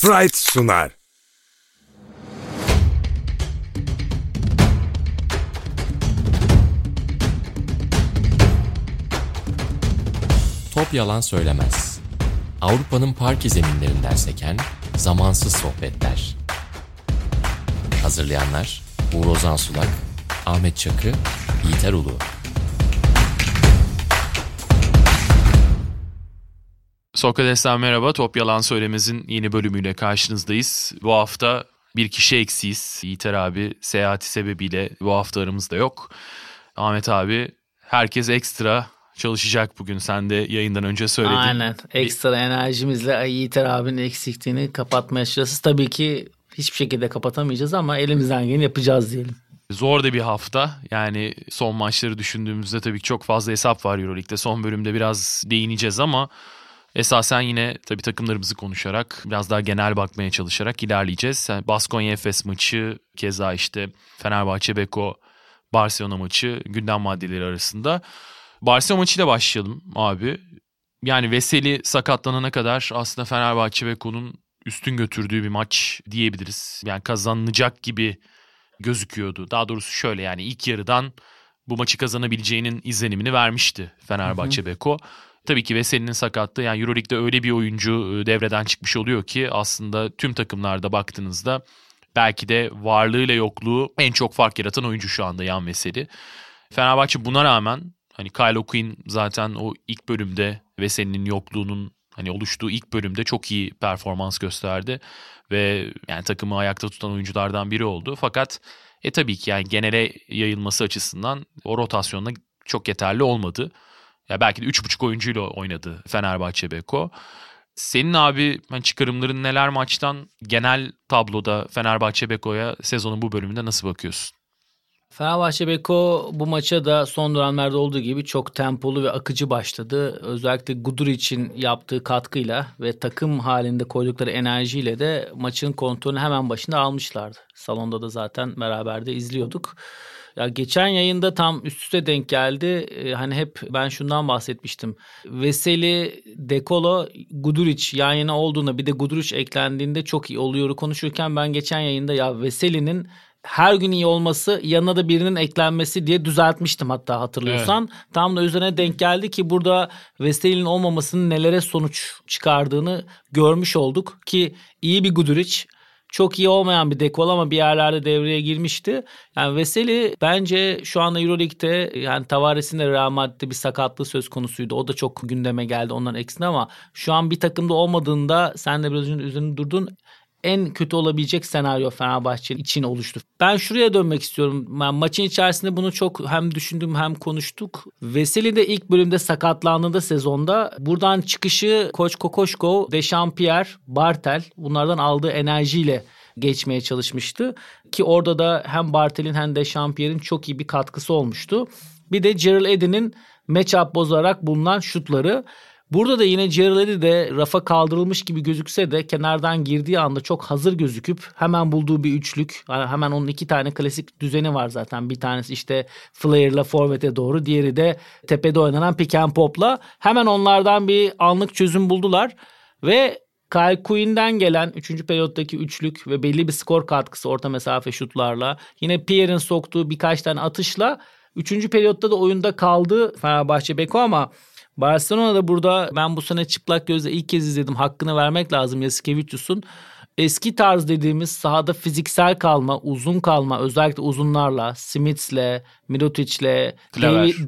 Fright sunar. Top yalan söylemez. Avrupa'nın parke zeminlerinden seken zamansız sohbetler. Hazırlayanlar Uğur Ozan Sulak, Ahmet Çakı, Yiğiter Ulu. Sokrates'ten merhaba. Top Yalan Söylemez'in yeni bölümüyle karşınızdayız. Bu hafta bir kişi eksiyiz. Yiğiter abi seyahati sebebiyle bu hafta aramızda yok. Ahmet abi herkes ekstra çalışacak bugün. Sen de yayından önce söyledin. Aynen. Ekstra enerjimizle Yiğiter abinin eksikliğini kapatmaya çalışacağız. Tabii ki hiçbir şekilde kapatamayacağız ama elimizden geleni yapacağız diyelim. Zor da bir hafta. Yani son maçları düşündüğümüzde tabii ki çok fazla hesap var Euroleague'de. Son bölümde biraz değineceğiz ama esasen yine tabii takımlarımızı konuşarak biraz daha genel bakmaya çalışarak ilerleyeceğiz. Yani Baskonya Efes maçı keza işte Fenerbahçe Beko Barcelona maçı gündem maddeleri arasında. Barcelona maçıyla başlayalım abi. Yani Veseli sakatlanana kadar aslında Fenerbahçe Beko'nun üstün götürdüğü bir maç diyebiliriz. Yani kazanılacak gibi gözüküyordu. Daha doğrusu şöyle yani ilk yarıdan bu maçı kazanabileceğinin izlenimini vermişti Fenerbahçe Beko. Tabii ki Veseli'nin sakatlığı yani Euroleague'de öyle bir oyuncu devreden çıkmış oluyor ki aslında tüm takımlarda baktığınızda belki de varlığıyla yokluğu en çok fark yaratan oyuncu şu anda Yan Veseli. Fenerbahçe buna rağmen hani Kyle O'Quinn zaten o ilk bölümde Veseli'nin yokluğunun hani oluştuğu ilk bölümde çok iyi performans gösterdi ve yani takımı ayakta tutan oyunculardan biri oldu. Fakat e tabii ki yani genele yayılması açısından o rotasyonda çok yeterli olmadı. Ya belki de 3,5 oyuncuyla oynadı Fenerbahçe Beko. Senin abi hani çıkarımların neler maçtan genel tabloda Fenerbahçe Beko'ya sezonun bu bölümünde nasıl bakıyorsun? Fenerbahçe Beko bu maça da son dönemlerde olduğu gibi çok tempolu ve akıcı başladı. Özellikle Gudur için yaptığı katkıyla ve takım halinde koydukları enerjiyle de maçın kontrolünü hemen başında almışlardı. Salonda da zaten beraber de izliyorduk. Ya geçen yayında tam üst üste denk geldi. Ee, hani hep ben şundan bahsetmiştim. Veseli, Dekolo, Guduric yan yana olduğunda bir de Guduric eklendiğinde çok iyi oluyor konuşurken ben geçen yayında ya Veseli'nin her gün iyi olması yanına da birinin eklenmesi diye düzeltmiştim hatta hatırlıyorsan. Evet. Tam da üzerine denk geldi ki burada Veseli'nin olmamasının nelere sonuç çıkardığını görmüş olduk ki iyi bir Guduric çok iyi olmayan bir dekol ama bir yerlerde devreye girmişti. Yani Veseli bence şu anda Euroleague'de yani Tavares'in de Real Madrid'de bir sakatlığı söz konusuydu. O da çok gündeme geldi onların eksine ama şu an bir takımda olmadığında sen de biraz önce durdun en kötü olabilecek senaryo Fenerbahçe için oluştu. Ben şuraya dönmek istiyorum. Ben maçın içerisinde bunu çok hem düşündüm hem konuştuk. Veseli de ilk bölümde sakatlandığında sezonda buradan çıkışı Koç Kokoşko, Dechampierre, Bartel bunlardan aldığı enerjiyle geçmeye çalışmıştı. Ki orada da hem Bartel'in hem de Champierre'in çok iyi bir katkısı olmuştu. Bir de Gerald Eddy'nin matchup bozarak bulunan şutları. Burada da yine Gerald de rafa kaldırılmış gibi gözükse de kenardan girdiği anda çok hazır gözüküp hemen bulduğu bir üçlük. Hemen onun iki tane klasik düzeni var zaten. Bir tanesi işte flare'la forvete doğru. Diğeri de tepede oynanan pick and pop'la. Hemen onlardan bir anlık çözüm buldular. Ve Kyle Quinn'den gelen 3. periyottaki üçlük ve belli bir skor katkısı orta mesafe şutlarla yine Pierre'in soktuğu birkaç tane atışla 3. periyotta da oyunda kaldı Fenerbahçe Beko ama Barcelona'da burada ben bu sene çıplak gözle ilk kez izledim. Hakkını vermek lazım Yasikevicius'un. Eski tarz dediğimiz sahada fiziksel kalma, uzun kalma, özellikle uzunlarla, Smith'le, Mirotic'le,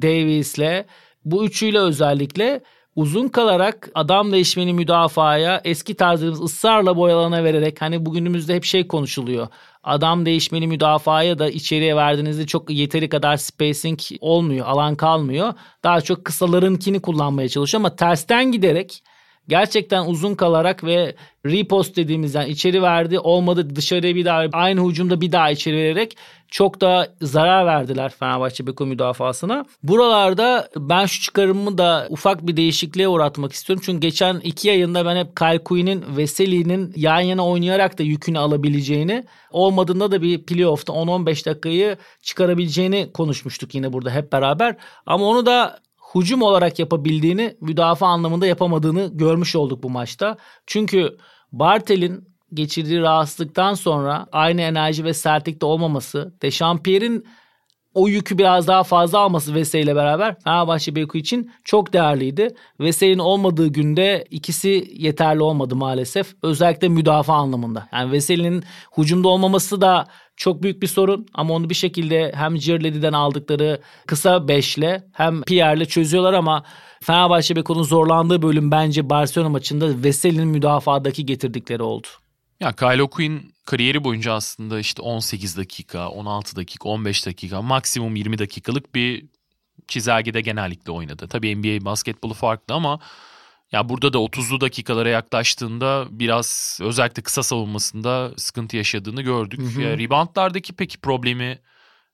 Davis'le bu üçüyle özellikle uzun kalarak adam değişmeni müdafaya eski tarzımız ısrarla boyalana vererek hani bugünümüzde hep şey konuşuluyor. Adam değişmeni müdafaya da içeriye verdiğinizde çok yeteri kadar spacing olmuyor, alan kalmıyor. Daha çok kısalarınkini kullanmaya çalışıyor ama tersten giderek gerçekten uzun kalarak ve repost dediğimiz yani içeri verdi olmadı dışarıya bir daha aynı hücumda bir daha içeri vererek çok da zarar verdiler Fenerbahçe Beko müdafasına. Buralarda ben şu çıkarımımı da ufak bir değişikliğe uğratmak istiyorum. Çünkü geçen iki yayında ben hep Kyle Quinn'in Veseli'nin yan yana oynayarak da yükünü alabileceğini olmadığında da bir playoff'ta 10-15 dakikayı çıkarabileceğini konuşmuştuk yine burada hep beraber. Ama onu da hücum olarak yapabildiğini müdafaa anlamında yapamadığını görmüş olduk bu maçta. Çünkü Bartel'in geçirdiği rahatsızlıktan sonra aynı enerji ve sertlikte olmaması, Dechampierre'in o yükü biraz daha fazla alması Vesey ile beraber Fenerbahçe Beko için çok değerliydi. Vesey'in olmadığı günde ikisi yeterli olmadı maalesef. Özellikle müdafaa anlamında. Yani Vesey'nin hücumda olmaması da çok büyük bir sorun ama onu bir şekilde hem Cirledi'den aldıkları kısa beşle hem Pierre'le çözüyorlar ama Fenerbahçe Beko'nun zorlandığı bölüm bence Barcelona maçında Veseli'nin müdafadaki getirdikleri oldu. Ya Kyle O'Quinn kariyeri boyunca aslında işte 18 dakika, 16 dakika, 15 dakika, maksimum 20 dakikalık bir çizelgede genellikle oynadı. Tabii NBA basketbolu farklı ama ya burada da 30'lu dakikalara yaklaştığında biraz özellikle kısa savunmasında sıkıntı yaşadığını gördük. Hı hı. Ya, reboundlardaki peki problemi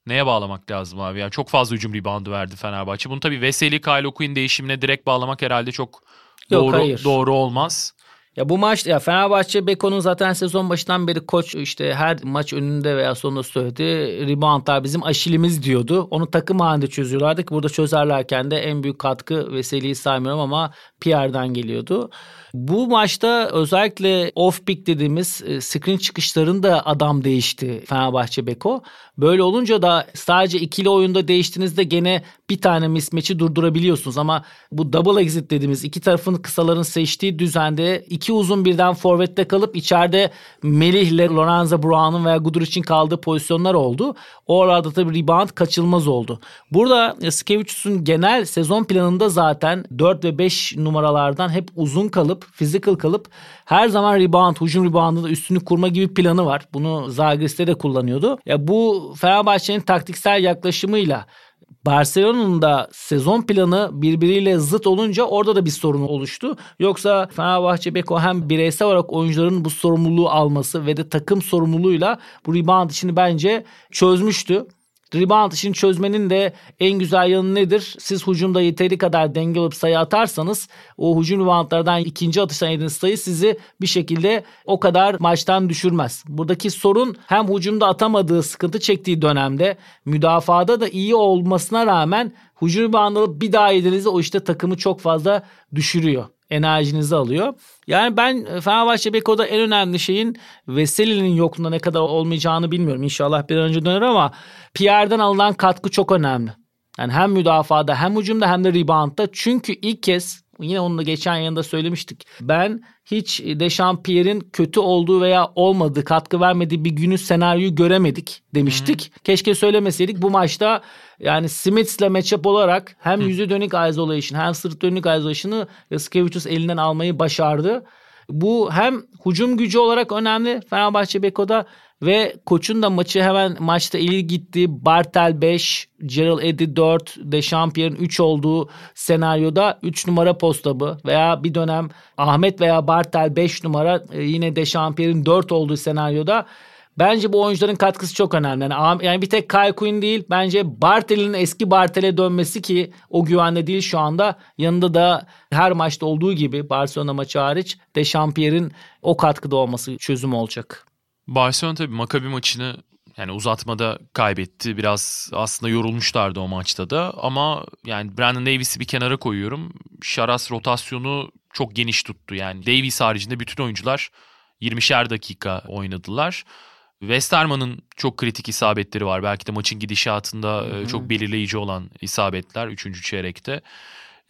neye bağlamak lazım abi? Ya çok fazla hücum reboundu verdi Fenerbahçe. Bunu tabii Veseli Kyle O'Quinn değişimine direkt bağlamak herhalde çok Yok, doğru hayır. doğru olmaz. Ya bu maç ya Fenerbahçe Beko'nun zaten sezon başından beri koç işte her maç önünde veya sonunda söyledi. Reboundlar bizim aşilimiz diyordu. Onu takım halinde çözüyorlardı ki burada çözerlerken de en büyük katkı Veseli'yi saymıyorum ama Pierre'den geliyordu. Bu maçta özellikle off pick dediğimiz e, screen çıkışlarında adam değişti Fenerbahçe Beko. Böyle olunca da sadece ikili oyunda değiştiğinizde gene bir tane mismatch'i durdurabiliyorsunuz ama bu double exit dediğimiz iki tarafın kısaların seçtiği düzende iki uzun birden forvette kalıp içeride Melih ile Lorenzo Brown'un veya Guduric'in kaldığı pozisyonlar oldu. Orada tabii rebound kaçılmaz oldu. Burada Skevicius'un genel sezon planında zaten 4 ve 5 numaralardan hep uzun kalıp physical kalıp her zaman rebound, hücum reboundında üstünü kurma gibi planı var. Bunu Zagris'te de kullanıyordu. Ya bu Fenerbahçe'nin taktiksel yaklaşımıyla Barcelona'nın da sezon planı birbiriyle zıt olunca orada da bir sorun oluştu. Yoksa Fenerbahçe Beko hem bireysel olarak oyuncuların bu sorumluluğu alması ve de takım sorumluluğuyla bu rebound işini bence çözmüştü. Rebound işini çözmenin de en güzel yanı nedir? Siz hücumda yeteri kadar denge olup sayı atarsanız o hücum reboundlardan ikinci atıştan yediğiniz sayı sizi bir şekilde o kadar maçtan düşürmez. Buradaki sorun hem hücumda atamadığı sıkıntı çektiği dönemde müdafada da iyi olmasına rağmen hücum reboundları bir daha yediğinizde o işte takımı çok fazla düşürüyor enerjinizi alıyor. Yani ben e, Fenerbahçe Beko'da en önemli şeyin Veseli'nin yokluğunda ne kadar olmayacağını bilmiyorum. İnşallah bir an önce döner ama Pierre'den alınan katkı çok önemli. Yani hem müdafada hem hücumda hem de reboundda. Çünkü ilk kez yine onu da geçen yanında söylemiştik. Ben hiç Dechampierre'in kötü olduğu veya olmadığı, katkı vermediği bir günü senaryoyu göremedik demiştik. Hı-hı. Keşke söylemeseydik. Bu maçta yani Smiths'le matchup olarak hem Hı. yüzü dönük isolation hem sırt dönük isolation'ı Yaskevicius elinden almayı başardı. Bu hem hücum gücü olarak önemli Fenerbahçe Beko'da ve koçun da maçı hemen maçta ileri gitti. Bartel 5, Gerald Eddy 4, Dechampierre'in 3 olduğu senaryoda 3 numara postabı veya bir dönem Ahmet veya Bartel 5 numara e, yine Dechampierre'in 4 olduğu senaryoda Bence bu oyuncuların katkısı çok önemli. Yani, yani bir tek Kyle Quinn değil. Bence Bartel'in eski Bartel'e dönmesi ki o güvende değil şu anda. Yanında da her maçta olduğu gibi Barcelona maçı hariç Dechampierre'in o katkıda olması çözüm olacak. Barcelona tabii Maccabi maçını yani uzatmada kaybetti. Biraz aslında yorulmuşlardı o maçta da. Ama yani Brandon Davis'i bir kenara koyuyorum. Şaras rotasyonu çok geniş tuttu. Yani Davis haricinde bütün oyuncular 20'şer dakika oynadılar. Westerman'ın çok kritik isabetleri var. Belki de maçın gidişatında Hı-hı. E, çok belirleyici olan isabetler 3. çeyrekte.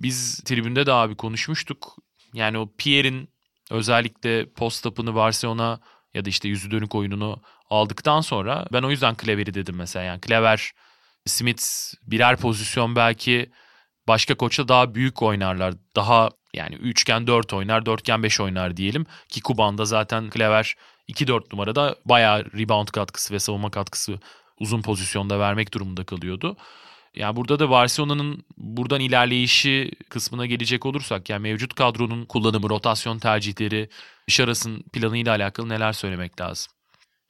Biz tribünde de abi konuşmuştuk. Yani o Pierre'in özellikle post-up'ını Barcelona ya da işte yüzü dönük oyununu aldıktan sonra ben o yüzden Clever'i dedim mesela. Yani Clever, Smith birer pozisyon belki başka koçla daha büyük oynarlar. Daha yani üçgen 4 oynar, dörtgen 5 oynar diyelim. Ki Kuban'da zaten Clever 2-4 numarada bayağı rebound katkısı ve savunma katkısı uzun pozisyonda vermek durumunda kalıyordu. Yani burada da Barcelona'nın buradan ilerleyişi kısmına gelecek olursak yani mevcut kadronun kullanımı, rotasyon tercihleri, Şaras'ın planıyla alakalı neler söylemek lazım?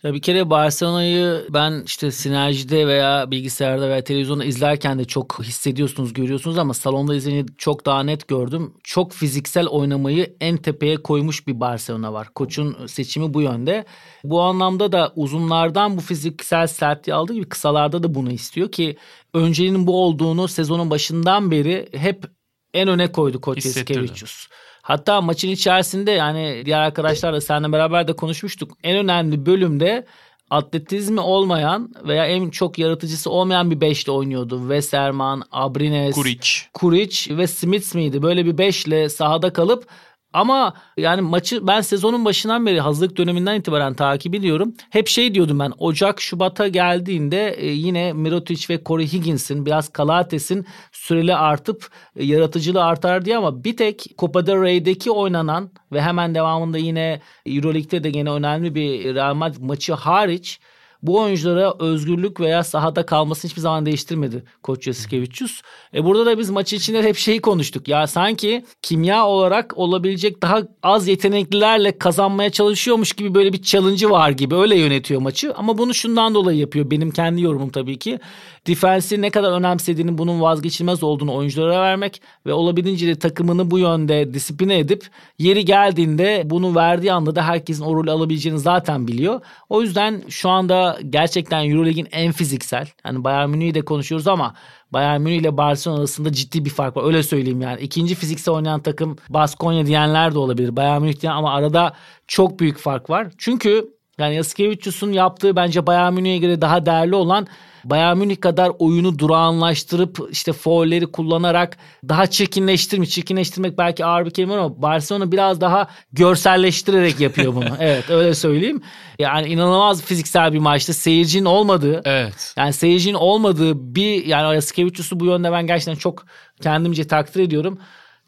Ya bir kere Barcelona'yı ben işte sinerjide veya bilgisayarda veya televizyonda izlerken de çok hissediyorsunuz, görüyorsunuz ama salonda izleyince çok daha net gördüm. Çok fiziksel oynamayı en tepeye koymuş bir Barcelona var. Koçun seçimi bu yönde. Bu anlamda da uzunlardan bu fiziksel sertliği aldığı gibi kısalarda da bunu istiyor ki önceliğinin bu olduğunu sezonun başından beri hep en öne koydu Koç. Eskevicius. Hatta maçın içerisinde yani diğer arkadaşlarla seninle beraber de konuşmuştuk. En önemli bölümde atletizmi olmayan veya en çok yaratıcısı olmayan bir beşle oynuyordu. Westerman, Abrines, Kuric. Kuric ve Smith miydi? Böyle bir beşle sahada kalıp ama yani maçı ben sezonun başından beri hazırlık döneminden itibaren takip ediyorum. Hep şey diyordum ben Ocak Şubat'a geldiğinde e, yine Mirotic ve Corey Higgins'in biraz Kalates'in süreli artıp e, yaratıcılığı artar diye ama bir tek Copa del Rey'deki oynanan ve hemen devamında yine Euroleague'de de gene önemli bir Real Madrid maçı hariç bu oyunculara özgürlük veya sahada kalmasını hiçbir zaman değiştirmedi Koç Yasikevicius. E burada da biz maçı içinde hep şeyi konuştuk. Ya sanki kimya olarak olabilecek daha az yeteneklilerle kazanmaya çalışıyormuş gibi böyle bir challenge'ı var gibi öyle yönetiyor maçı. Ama bunu şundan dolayı yapıyor. Benim kendi yorumum tabii ki. Defensi ne kadar önemsediğini bunun vazgeçilmez olduğunu oyunculara vermek ve olabildiğince de takımını bu yönde disipline edip yeri geldiğinde bunu verdiği anda da herkesin o rolü alabileceğini zaten biliyor. O yüzden şu anda gerçekten Euroleague'in en fiziksel. Hani Bayern Münih'i de konuşuyoruz ama Bayern Münih ile Barcelona arasında ciddi bir fark var. Öyle söyleyeyim yani. İkinci fiziksel oynayan takım Baskonya diyenler de olabilir. Bayern Münih diyen ama arada çok büyük fark var. Çünkü yani Yasikevicius'un yaptığı bence Bayern Münih'e göre daha değerli olan Bayern Münih kadar oyunu durağanlaştırıp işte foulleri kullanarak daha çirkinleştirmiş. Çirkinleştirmek belki ağır bir kelime ama Barcelona biraz daha görselleştirerek yapıyor bunu. evet öyle söyleyeyim. Yani inanılmaz fiziksel bir maçtı. Seyircinin olmadığı Evet. yani seyircinin olmadığı bir yani Yasikevicius'u bu yönde ben gerçekten çok kendimce takdir ediyorum.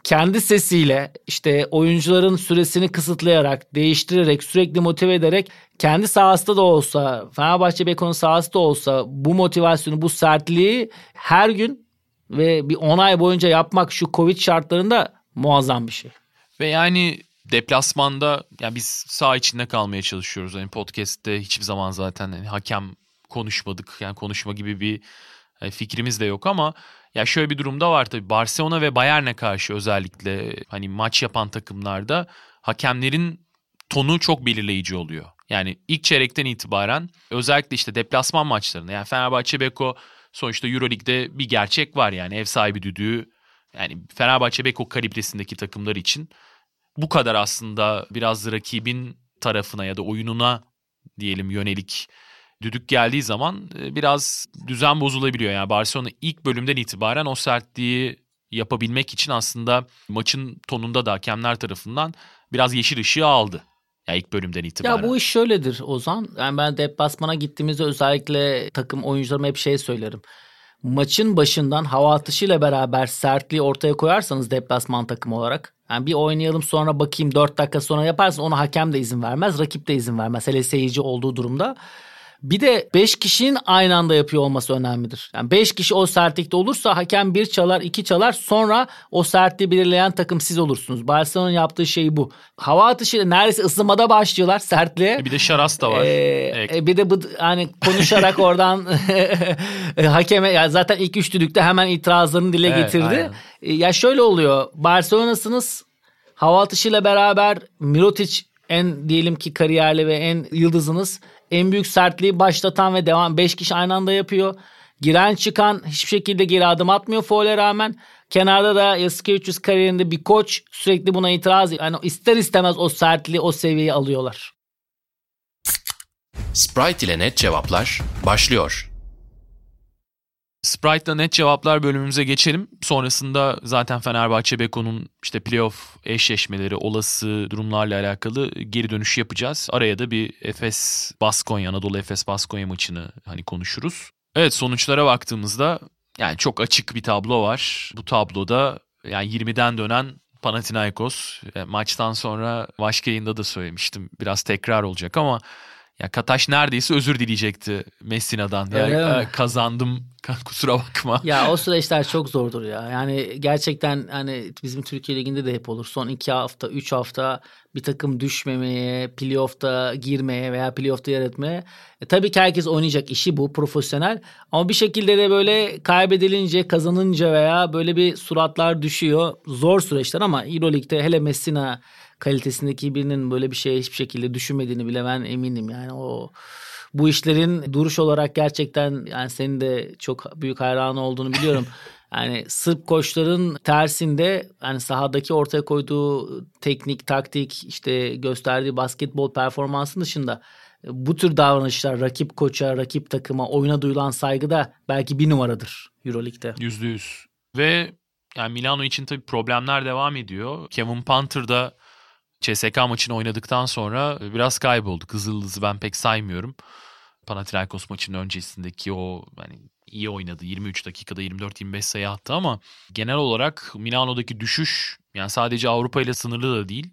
Kendi sesiyle işte oyuncuların süresini kısıtlayarak, değiştirerek, sürekli motive ederek kendi sahasında da olsa, Fenerbahçe Beko'nun sahası da olsa bu motivasyonu, bu sertliği her gün ve bir 10 ay boyunca yapmak şu Covid şartlarında muazzam bir şey. Ve yani deplasmanda yani biz sağ içinde kalmaya çalışıyoruz. Hani podcast'te hiçbir zaman zaten hani hakem konuşmadık. Yani konuşma gibi bir hani fikrimiz de yok ama ya şöyle bir durumda var tabii. Barcelona ve Bayern'e karşı özellikle hani maç yapan takımlarda hakemlerin tonu çok belirleyici oluyor. Yani ilk çeyrekten itibaren özellikle işte deplasman maçlarında yani Fenerbahçe Beko sonuçta Euroleague'de bir gerçek var yani ev sahibi düdüğü yani Fenerbahçe Beko kalibresindeki takımlar için bu kadar aslında biraz rakibin tarafına ya da oyununa diyelim yönelik düdük geldiği zaman e, biraz düzen bozulabiliyor. Yani Barcelona ilk bölümden itibaren o sertliği yapabilmek için aslında maçın tonunda da hakemler tarafından biraz yeşil ışığı aldı. Yani ilk bölümden itibaren. Ya bu iş şöyledir Ozan. Yani ben deplasmana gittiğimizde özellikle takım oyuncularıma hep şey söylerim. Maçın başından hava atışıyla beraber sertliği ortaya koyarsanız deplasman takımı olarak yani bir oynayalım sonra bakayım 4 dakika sonra yaparsın ona hakem de izin vermez, rakip de izin vermez. Hele seyirci olduğu durumda. Bir de 5 kişinin aynı anda yapıyor olması önemlidir. Yani 5 kişi o sertlikte olursa hakem bir çalar, iki çalar sonra o sertliği belirleyen takım siz olursunuz. Barcelona'nın yaptığı şey bu. Hava atışıyla neredeyse ısınmada başlıyorlar sertliğe. E bir de Şaras da var. Ee, Evet. bir de bu hani konuşarak oradan e, hakeme ya zaten ilk üç düdükte hemen itirazlarını dile Evet, getirdi. aynen. E, ya şöyle oluyor. Barcelona'sınız hava atışıyla beraber Mirotic en diyelim ki kariyerli ve en yıldızınız en büyük sertliği başlatan ve devam 5 kişi aynı anda yapıyor. Giren çıkan hiçbir şekilde geri adım atmıyor foul'e rağmen. Kenarda da Yasikevicius kariyerinde bir koç sürekli buna itiraz yani ister istemez o sertliği o seviyeyi alıyorlar. Sprite ile net cevaplar başlıyor. Sprite'la net cevaplar bölümümüze geçelim. Sonrasında zaten Fenerbahçe Beko'nun işte playoff eşleşmeleri, olası durumlarla alakalı geri dönüş yapacağız. Araya da bir Efes Baskonya, Anadolu Efes Baskonya maçını hani konuşuruz. Evet sonuçlara baktığımızda yani çok açık bir tablo var. Bu tabloda yani 20'den dönen Panathinaikos e, maçtan sonra başka yayında da söylemiştim. Biraz tekrar olacak ama ya Kataş neredeyse özür dileyecekti Messina'dan. Ya mi? e, kazandım kusura bakma. Ya o süreçler çok zordur ya. Yani gerçekten hani bizim Türkiye Ligi'nde de hep olur. Son iki hafta, üç hafta bir takım düşmemeye, playoff'ta girmeye veya playoff'ta yer etmeye. E, tabii ki herkes oynayacak işi bu profesyonel. Ama bir şekilde de böyle kaybedilince, kazanınca veya böyle bir suratlar düşüyor. Zor süreçler ama Euroleague'de hele Messina kalitesindeki birinin böyle bir şey hiçbir şekilde düşünmediğini bile ben eminim. Yani o bu işlerin duruş olarak gerçekten yani senin de çok büyük hayranı olduğunu biliyorum. Yani Sırp koçların tersinde yani sahadaki ortaya koyduğu teknik, taktik, işte gösterdiği basketbol performansı dışında bu tür davranışlar rakip koça, rakip takıma, oyuna duyulan saygı da belki bir numaradır Euroleague'de. Yüzde yüz. Ve yani Milano için tabii problemler devam ediyor. Kevin Panther da CSK maçını oynadıktan sonra biraz kayboldu. Kızıldız'ı ben pek saymıyorum. Panathinaikos maçının öncesindeki o hani iyi oynadı. 23 dakikada 24-25 sayı attı ama genel olarak Milano'daki düşüş yani sadece Avrupa ile sınırlı da değil.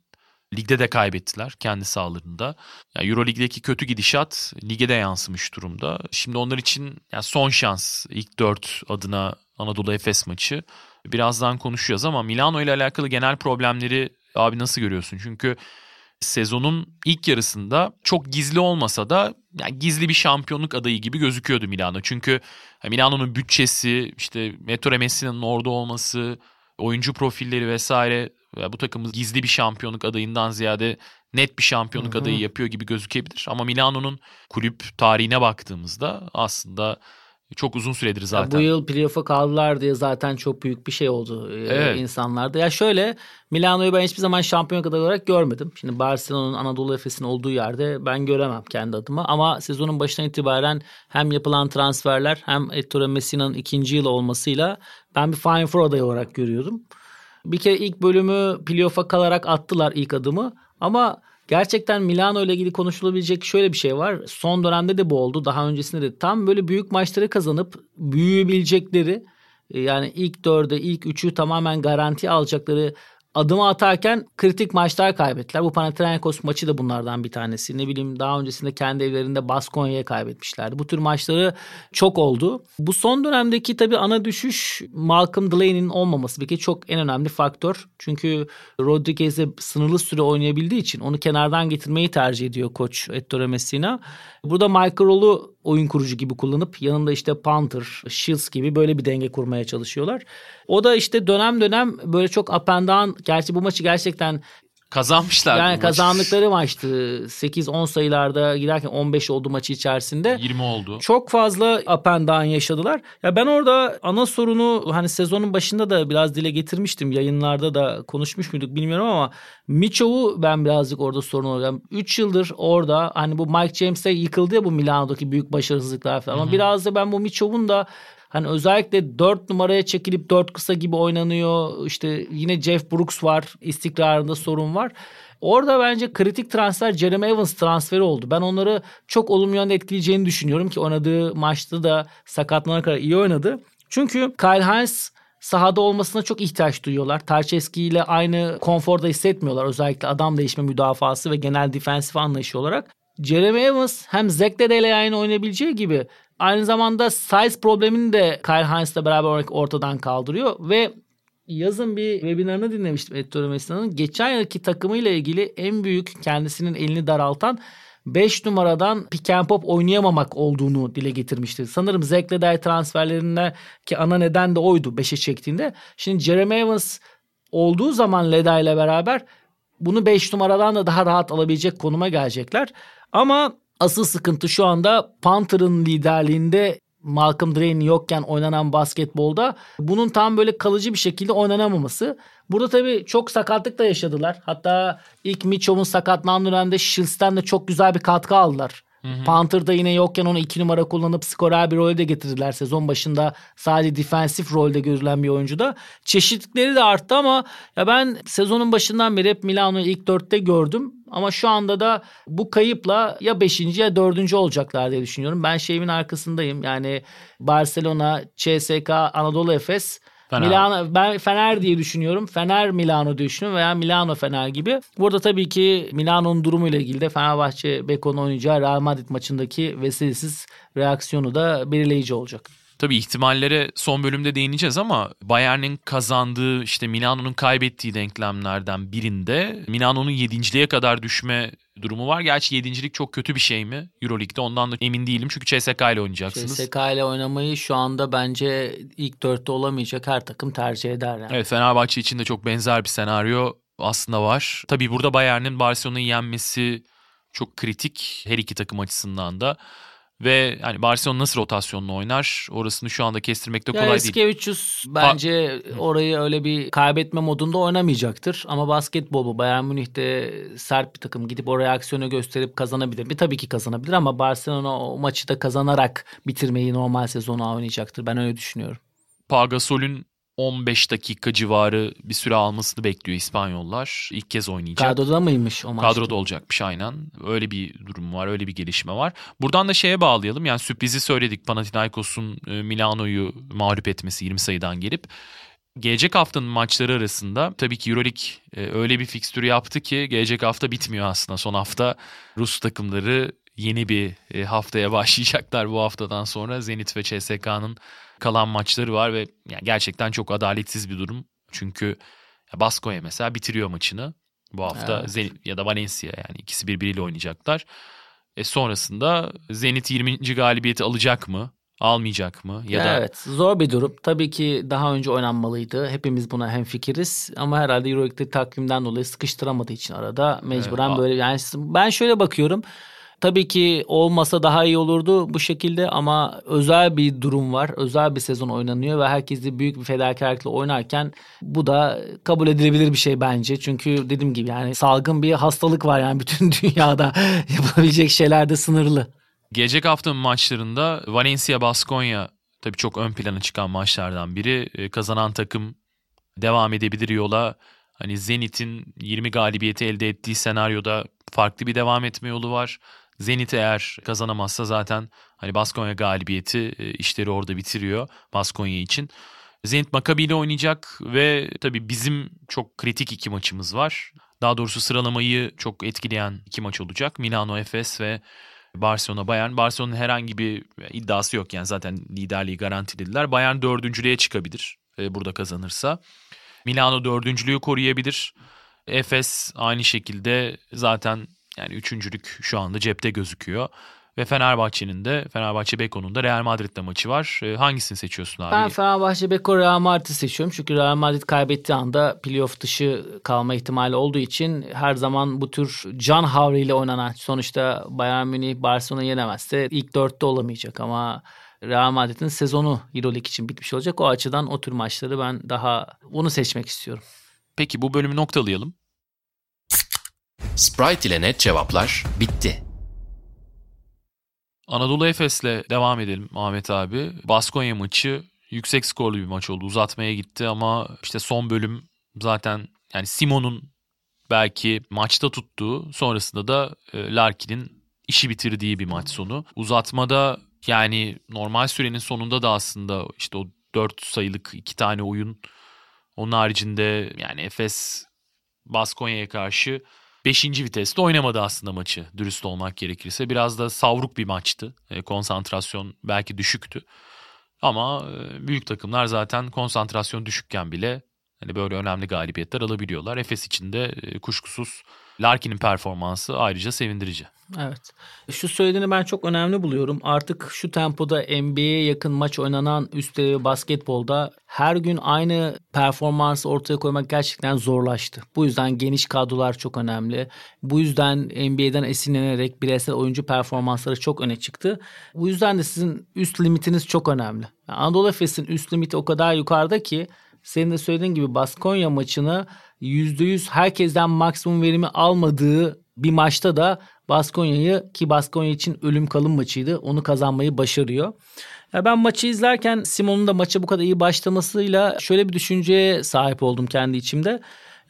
Ligde de kaybettiler kendi sahalarında. Yani Euroleague'deki kötü gidişat lige de yansımış durumda. Şimdi onlar için yani son şans ilk dört adına Anadolu Efes maçı. Birazdan konuşacağız ama Milano ile alakalı genel problemleri abi nasıl görüyorsun? Çünkü sezonun ilk yarısında çok gizli olmasa da yani gizli bir şampiyonluk adayı gibi gözüküyordu Milano. Çünkü Milano'nun bütçesi, işte Ettore Messi'nin orada olması, oyuncu profilleri vesaire bu takımı gizli bir şampiyonluk adayından ziyade net bir şampiyonluk Hı-hı. adayı yapıyor gibi gözükebilir. Ama Milano'nun kulüp tarihine baktığımızda aslında çok uzun süredir zaten. Ya bu yıl playoff'a kaldılar diye zaten çok büyük bir şey oldu e, evet. insanlarda. Ya şöyle Milano'yu ben hiçbir zaman şampiyon kadar olarak görmedim. Şimdi Barcelona'nın Anadolu Efes'in olduğu yerde ben göremem kendi adıma. Ama sezonun başından itibaren hem yapılan transferler hem Ettore Messina'nın ikinci yılı olmasıyla ben bir Final Four adayı olarak görüyordum. Bir kere ilk bölümü playoff'a kalarak attılar ilk adımı. Ama Gerçekten Milano ile ilgili konuşulabilecek şöyle bir şey var. Son dönemde de bu oldu. Daha öncesinde de tam böyle büyük maçları kazanıp büyüyebilecekleri e, yani ilk dörde ilk üçü tamamen garanti alacakları adımı atarken kritik maçlar kaybettiler. Bu Panathinaikos maçı da bunlardan bir tanesi. Ne bileyim daha öncesinde kendi evlerinde Baskonya'ya kaybetmişlerdi. Bu tür maçları çok oldu. Bu son dönemdeki tabii ana düşüş Malcolm Delaney'nin olmaması bir kere çok en önemli faktör. Çünkü Rodriguez'e sınırlı süre oynayabildiği için onu kenardan getirmeyi tercih ediyor koç Ettore Messina. Burada Michael Roll'u oyun kurucu gibi kullanıp yanında işte Panther, Shields gibi böyle bir denge kurmaya çalışıyorlar. O da işte dönem dönem böyle çok up and. Gerçi bu maçı gerçekten Kazanmışlar. Yani kazandıkları maçtı. 8-10 sayılarda giderken 15 oldu maçı içerisinde. 20 oldu. Çok fazla up and down yaşadılar. Ya ben orada ana sorunu hani sezonun başında da biraz dile getirmiştim. Yayınlarda da konuşmuş muyduk bilmiyorum ama Miçov'u ben birazcık orada sorun olarak. 3 yıldır orada hani bu Mike James'e yıkıldı ya bu Milano'daki büyük başarısızlıklar falan. Ama Hı-hı. biraz da ben bu Miçov'un da Hani özellikle 4 numaraya çekilip 4 kısa gibi oynanıyor. İşte yine Jeff Brooks var. istikrarında sorun var. Orada bence kritik transfer Jeremy Evans transferi oldu. Ben onları çok olumlu yönde etkileyeceğini düşünüyorum ki oynadığı maçta da sakatlanana kadar iyi oynadı. Çünkü Kyle Hines sahada olmasına çok ihtiyaç duyuyorlar. Tarçeski ile aynı konforda hissetmiyorlar. Özellikle adam değişme müdafası ve genel defensif anlayışı olarak. Jeremy Evans hem Zach ile aynı oynayabileceği gibi Aynı zamanda size problemini de Kyle Hines'la beraber ortadan kaldırıyor ve yazın bir webinarını dinlemiştim Ettore Messina'nın. Geçen yılki takımıyla ilgili en büyük kendisinin elini daraltan 5 numaradan pick and pop oynayamamak olduğunu dile getirmişti. Sanırım Zach Ledey transferlerinde ki ana neden de oydu 5'e çektiğinde. Şimdi Jeremy Evans olduğu zaman Ledey ile beraber bunu 5 numaradan da daha rahat alabilecek konuma gelecekler. Ama Asıl sıkıntı şu anda Panther'ın liderliğinde Malcolm Drain yokken oynanan basketbolda bunun tam böyle kalıcı bir şekilde oynanamaması. Burada tabii çok sakatlık da yaşadılar. Hatta ilk Mitchell'ın sakatlandığı dönemde Shields'ten de çok güzel bir katkı aldılar. Hı hı. Panther'da yine yokken onu iki numara kullanıp skorer bir rolde getirdiler. Sezon başında sadece defensif rolde görülen bir oyuncu da. Çeşitlikleri de arttı ama ya ben sezonun başından beri hep Milano'yu ilk dörtte gördüm. Ama şu anda da bu kayıpla ya beşinci ya dördüncü olacaklar diye düşünüyorum. Ben şeyimin arkasındayım. Yani Barcelona, CSK, Anadolu Efes Fener. Milano ben Fener diye düşünüyorum. Fener Milano düşünüyorum veya Milano Fener gibi. Burada tabii ki Milano'nun durumuyla ilgili de Fenerbahçe Beko'nun oynayacağı Real Madrid maçındaki vesilesiz reaksiyonu da belirleyici olacak. Tabii ihtimallere son bölümde değineceğiz ama Bayern'in kazandığı işte Milano'nun kaybettiği denklemlerden birinde Milano'nun yedinciliğe kadar düşme durumu var. Gerçi yedincilik çok kötü bir şey mi Euroleague'de ondan da emin değilim çünkü CSK ile oynayacaksınız. CSK ile oynamayı şu anda bence ilk dörtte olamayacak her takım tercih eder. Yani. Evet Fenerbahçe için de çok benzer bir senaryo aslında var. Tabii burada Bayern'in Barcelona'yı yenmesi çok kritik her iki takım açısından da. Ve hani Barcelona nasıl rotasyonla oynar orasını şu anda kestirmekte ya kolay Eskevicius değil. Eskevicius bence orayı öyle bir kaybetme modunda oynamayacaktır. Ama basketbol bu. Bayern Münih'te sert bir takım gidip oraya aksiyonu gösterip kazanabilir. Bir tabii ki kazanabilir ama Barcelona o maçı da kazanarak bitirmeyi normal sezonu oynayacaktır. Ben öyle düşünüyorum. Pagasol'ün 15 dakika civarı bir süre almasını bekliyor İspanyollar. İlk kez oynayacak. Kadroda mıymış o maçta? Kadroda olacakmış aynen. Öyle bir durum var, öyle bir gelişme var. Buradan da şeye bağlayalım. Yani sürprizi söyledik Panathinaikos'un e, Milano'yu mağlup etmesi 20 sayıdan gelip. Gelecek haftanın maçları arasında tabii ki Euroleague e, öyle bir fikstürü yaptı ki gelecek hafta bitmiyor aslında. Son hafta Rus takımları yeni bir e, haftaya başlayacaklar bu haftadan sonra. Zenit ve CSK'nın kalan maçları var ve yani gerçekten çok adaletsiz bir durum. Çünkü Baskonya mesela bitiriyor maçını bu hafta evet. Zenit ya da Valencia yani ikisi birbiriyle oynayacaklar. E sonrasında Zenit 20. galibiyeti alacak mı? Almayacak mı? Ya da Evet, zor bir durum. Tabii ki daha önce oynanmalıydı. Hepimiz buna hemfikiriz ama herhalde EuroLeague'de takvimden dolayı sıkıştıramadığı için arada mecburen evet. böyle yani ben şöyle bakıyorum. Tabii ki olmasa daha iyi olurdu bu şekilde ama özel bir durum var. Özel bir sezon oynanıyor ve herkes de büyük bir fedakarlıkla oynarken bu da kabul edilebilir bir şey bence. Çünkü dediğim gibi yani salgın bir hastalık var yani bütün dünyada yapabilecek şeyler de sınırlı. Gelecek haftanın maçlarında Valencia Baskonya tabii çok ön plana çıkan maçlardan biri. E, kazanan takım devam edebilir yola. Hani Zenit'in 20 galibiyeti elde ettiği senaryoda farklı bir devam etme yolu var. Zenit eğer kazanamazsa zaten hani Baskonya galibiyeti e, işleri orada bitiriyor Baskonya için. Zenit Maccabi ile oynayacak ve tabii bizim çok kritik iki maçımız var. Daha doğrusu sıralamayı çok etkileyen iki maç olacak. Milano Efes ve Barcelona Bayern. Barcelona'nın herhangi bir iddiası yok yani zaten liderliği garantilediler. Bayern dördüncülüğe çıkabilir e, burada kazanırsa. Milano dördüncülüğü koruyabilir. Efes aynı şekilde zaten yani üçüncülük şu anda cepte gözüküyor. Ve Fenerbahçe'nin de Fenerbahçe Beko'nun da Real Madrid'de maçı var. E, hangisini seçiyorsun abi? Ben Fenerbahçe Beko Real Madrid'i seçiyorum. Çünkü Real Madrid kaybettiği anda playoff dışı kalma ihtimali olduğu için her zaman bu tür can havriyle oynanan sonuçta Bayern Münih Barcelona yenemezse ilk dörtte olamayacak ama Real Madrid'in sezonu Euroleague için bitmiş olacak. O açıdan o tür maçları ben daha onu seçmek istiyorum. Peki bu bölümü noktalayalım. Sprite ile net cevaplar bitti. Anadolu Efes'le devam edelim Ahmet abi. Baskonya maçı yüksek skorlu bir maç oldu. Uzatmaya gitti ama işte son bölüm zaten yani Simon'un belki maçta tuttuğu sonrasında da e, Larkin'in işi bitirdiği bir maç sonu. Uzatmada yani normal sürenin sonunda da aslında işte o 4 sayılık iki tane oyun onun haricinde yani Efes Baskonya'ya karşı 5. viteste oynamadı aslında maçı dürüst olmak gerekirse. Biraz da savruk bir maçtı. E, konsantrasyon belki düşüktü. Ama e, büyük takımlar zaten konsantrasyon düşükken bile hani böyle önemli galibiyetler alabiliyorlar. Efes için de e, kuşkusuz Larkin'in performansı ayrıca sevindirici. Evet. Şu söylediğini ben çok önemli buluyorum. Artık şu tempoda NBA'ye yakın maç oynanan üst basketbolda her gün aynı performansı ortaya koymak gerçekten zorlaştı. Bu yüzden geniş kadrolar çok önemli. Bu yüzden NBA'den esinlenerek bireysel oyuncu performansları çok öne çıktı. Bu yüzden de sizin üst limitiniz çok önemli. Yani Anadolu Efes'in üst limiti o kadar yukarıda ki senin de söylediğin gibi Baskonya maçını %100 herkesten maksimum verimi almadığı bir maçta da Baskonya'yı ki Baskonya için ölüm kalım maçıydı. Onu kazanmayı başarıyor. Ya ben maçı izlerken Simon'un da maça bu kadar iyi başlamasıyla şöyle bir düşünceye sahip oldum kendi içimde.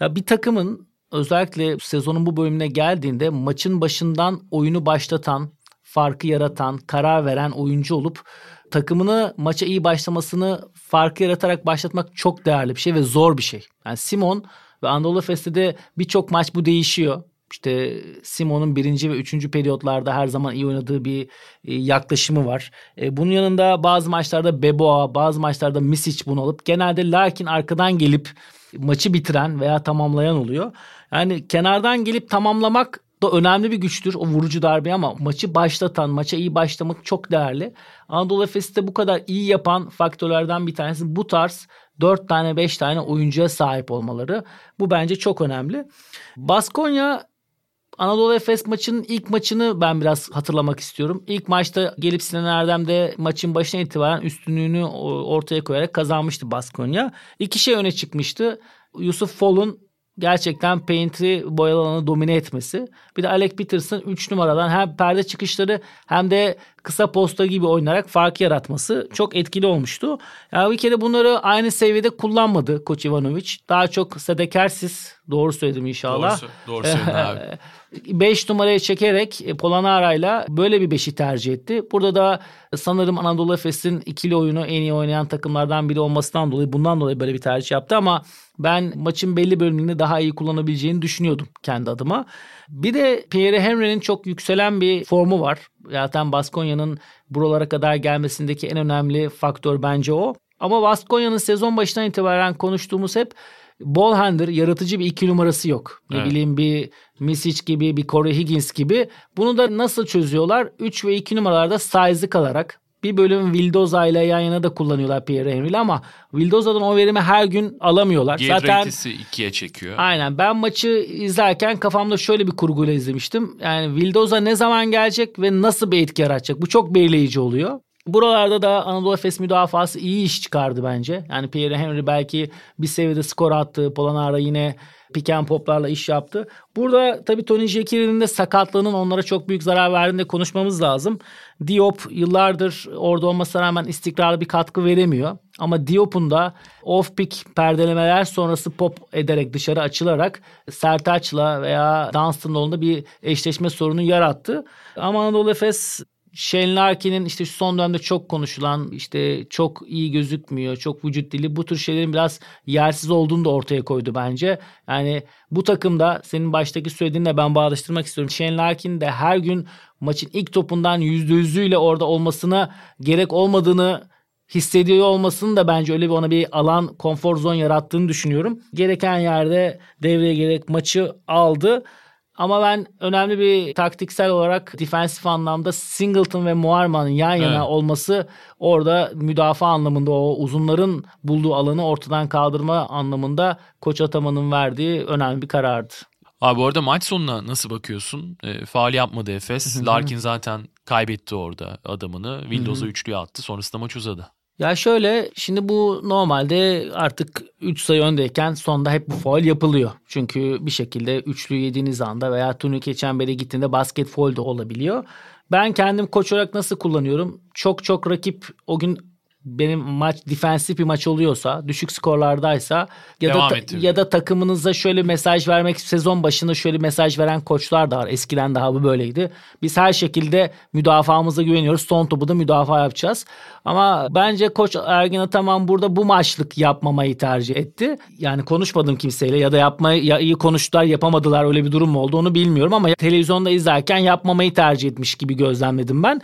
Ya bir takımın özellikle sezonun bu bölümüne geldiğinde maçın başından oyunu başlatan, farkı yaratan, karar veren oyuncu olup takımını maça iyi başlamasını farkı yaratarak başlatmak çok değerli bir şey ve zor bir şey. Yani Simon ve Anadolu Efes'te birçok maç bu değişiyor. İşte Simon'un birinci ve üçüncü periyotlarda her zaman iyi oynadığı bir e, yaklaşımı var. E, bunun yanında bazı maçlarda Beboa, bazı maçlarda Misic bunu alıp genelde Larkin arkadan gelip maçı bitiren veya tamamlayan oluyor. Yani kenardan gelip tamamlamak da önemli bir güçtür o vurucu darbe ama maçı başlatan, maça iyi başlamak çok değerli. Anadolu Efes'i bu kadar iyi yapan faktörlerden bir tanesi bu tarz 4 tane 5 tane oyuncuya sahip olmaları. Bu bence çok önemli. Baskonya Anadolu Efes maçının ilk maçını ben biraz hatırlamak istiyorum. İlk maçta gelip Sinan Erdem de maçın başına itibaren üstünlüğünü ortaya koyarak kazanmıştı Baskonya. İki şey öne çıkmıştı. Yusuf Fol'un gerçekten paint'i boyalı alanı domine etmesi. Bir de Alec Peterson 3 numaradan hem perde çıkışları hem de kısa posta gibi oynayarak fark yaratması çok etkili olmuştu. Yani bir kere bunları aynı seviyede kullanmadı Koç Ivanovic. Daha çok sedekersiz doğru söyledim inşallah. Doğru, doğru söyledin abi. 5 numaraya çekerek e, Polanara'yla böyle bir beşi tercih etti. Burada da sanırım Anadolu Efes'in ikili oyunu en iyi oynayan takımlardan biri olmasından dolayı bundan dolayı böyle bir tercih yaptı ama ben maçın belli bölümünde daha iyi kullanabileceğini düşünüyordum kendi adıma. Bir de Pierre Henry'nin çok yükselen bir formu var. Zaten Baskonya'nın buralara kadar gelmesindeki en önemli faktör bence o. Ama Baskonya'nın sezon başından itibaren konuştuğumuz hep ball handler yaratıcı bir iki numarası yok. Ne evet. bileyim bir Misic gibi bir Corey Higgins gibi. Bunu da nasıl çözüyorlar? 3 ve 2 numaralarda size'ı kalarak bir bölüm Vildoza ile yan yana da kullanıyorlar Pierre Henry ama Vildoza'dan o verimi her gün alamıyorlar. Gear Zaten ikiye çekiyor. Aynen. Ben maçı izlerken kafamda şöyle bir kurguyla izlemiştim. Yani Vildoza ne zaman gelecek ve nasıl bir etki yaratacak? Bu çok belirleyici oluyor. Buralarda da Anadolu Efes müdafası iyi iş çıkardı bence. Yani Pierre Henry belki bir seviyede skor attı. Polanara yine pick and poplarla iş yaptı. Burada tabii Tony Jekyll'in de sakatlığının onlara çok büyük zarar verdiğinde konuşmamız lazım. Diop yıllardır orada olmasına rağmen istikrarlı bir katkı veremiyor. Ama Diop'un da off-pick perdelemeler sonrası pop ederek dışarı açılarak Sertaç'la veya Dunstan'la bir eşleşme sorunu yarattı. Ama Anadolu Efes Shane Larkin'in işte son dönemde çok konuşulan işte çok iyi gözükmüyor, çok vücut dili bu tür şeylerin biraz yersiz olduğunu da ortaya koydu bence. Yani bu takımda senin baştaki söylediğinle ben bağdaştırmak istiyorum. Shane Larkin de her gün maçın ilk topundan %100'üyle orada olmasına gerek olmadığını hissediyor olmasının da bence öyle bir ona bir alan konfor zon yarattığını düşünüyorum. Gereken yerde devreye gerek maçı aldı. Ama ben önemli bir taktiksel olarak defensif anlamda Singleton ve Muarman'ın yan yana evet. olması orada müdafaa anlamında o uzunların bulduğu alanı ortadan kaldırma anlamında koç atamanın verdiği önemli bir karardı. Abi orada maç sonuna nasıl bakıyorsun? E, faal yapmadı Efes. Larkin zaten kaybetti orada adamını. Windows'a üçlüye attı. Sonrasında maç uzadı. Ya şöyle şimdi bu normalde artık 3 sayı öndeyken sonda hep bu foul yapılıyor. Çünkü bir şekilde üçlü yediğiniz anda veya turnike çembere gittiğinde basket foul de olabiliyor. Ben kendim koç olarak nasıl kullanıyorum? Çok çok rakip o gün benim maç defensif bir maç oluyorsa, düşük skorlardaysa ya Devam da ya da takımınıza şöyle mesaj vermek sezon başında şöyle mesaj veren koçlar da var. Eskiden daha bu böyleydi. Biz her şekilde müdafaamıza güveniyoruz. Son topu da müdafaa yapacağız. Ama bence koç Ergin Ataman burada bu maçlık yapmamayı tercih etti. Yani konuşmadım kimseyle ya da yapmayı ya iyi konuştular yapamadılar öyle bir durum mu oldu onu bilmiyorum ama televizyonda izlerken yapmamayı tercih etmiş gibi gözlemledim ben.